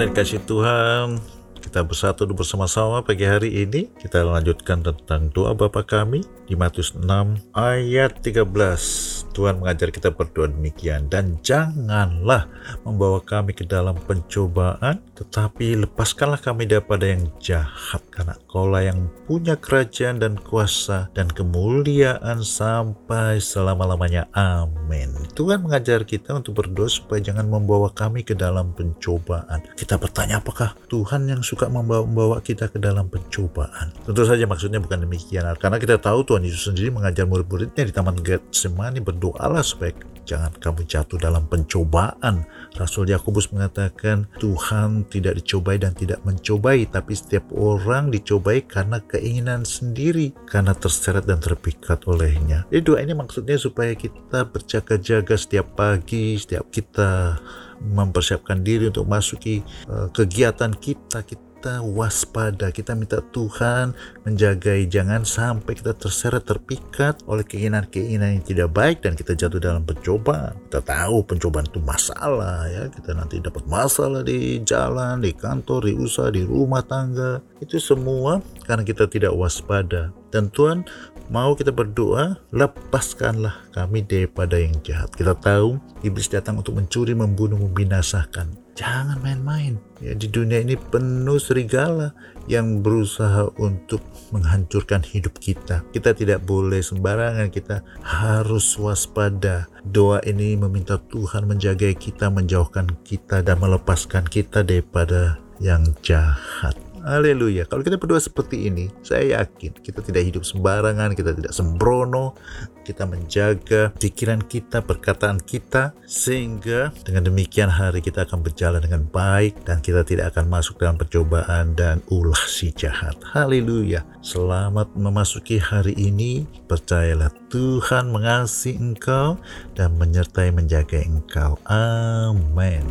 Anak-anak dikasih Tuhan, kita bersatu bersama-sama pagi hari ini. Kita lanjutkan tentang doa Bapa kami di Matius 6 ayat 13. Tuhan mengajar kita berdoa demikian. Dan janganlah membawa kami ke dalam pencobaan tetapi lepaskanlah kami daripada yang jahat. Karena kaulah yang punya kerajaan dan kuasa dan kemuliaan sampai selama-lamanya. Amin. Tuhan mengajar kita untuk berdoa supaya jangan membawa kami ke dalam pencobaan. Kita bertanya apakah Tuhan yang suka membawa, kita ke dalam pencobaan? Tentu saja maksudnya bukan demikian. Karena kita tahu Tuhan Yesus sendiri mengajar murid-muridnya di Taman Getsemani berdoalah supaya jangan kamu jatuh dalam pencobaan. Rasul Yakobus mengatakan Tuhan tidak dicobai dan tidak mencobai, tapi setiap orang dicobai karena keinginan sendiri, karena terseret dan terpikat olehnya. Jadi doa ini maksudnya supaya kita berjaga-jaga setiap pagi, setiap kita mempersiapkan diri untuk masuki uh, kegiatan kita, kita kita waspada, kita minta Tuhan menjagai jangan sampai kita terseret terpikat oleh keinginan-keinginan yang tidak baik dan kita jatuh dalam pencobaan. Kita tahu pencobaan itu masalah ya, kita nanti dapat masalah di jalan, di kantor, di usaha, di rumah tangga. Itu semua karena kita tidak waspada. Dan Tuhan mau kita berdoa, lepaskanlah kami daripada yang jahat. Kita tahu iblis datang untuk mencuri, membunuh, membinasakan. Jangan main-main. Ya, di dunia ini penuh serigala yang berusaha untuk menghancurkan hidup kita. Kita tidak boleh sembarangan, kita harus waspada. Doa ini meminta Tuhan menjaga kita, menjauhkan kita, dan melepaskan kita daripada yang jahat. Haleluya. Kalau kita berdoa seperti ini, saya yakin kita tidak hidup sembarangan, kita tidak sembrono, kita menjaga pikiran kita, perkataan kita, sehingga dengan demikian hari kita akan berjalan dengan baik dan kita tidak akan masuk dalam percobaan dan ulah si jahat. Haleluya. Selamat memasuki hari ini. Percayalah Tuhan mengasihi engkau dan menyertai menjaga engkau. Amin.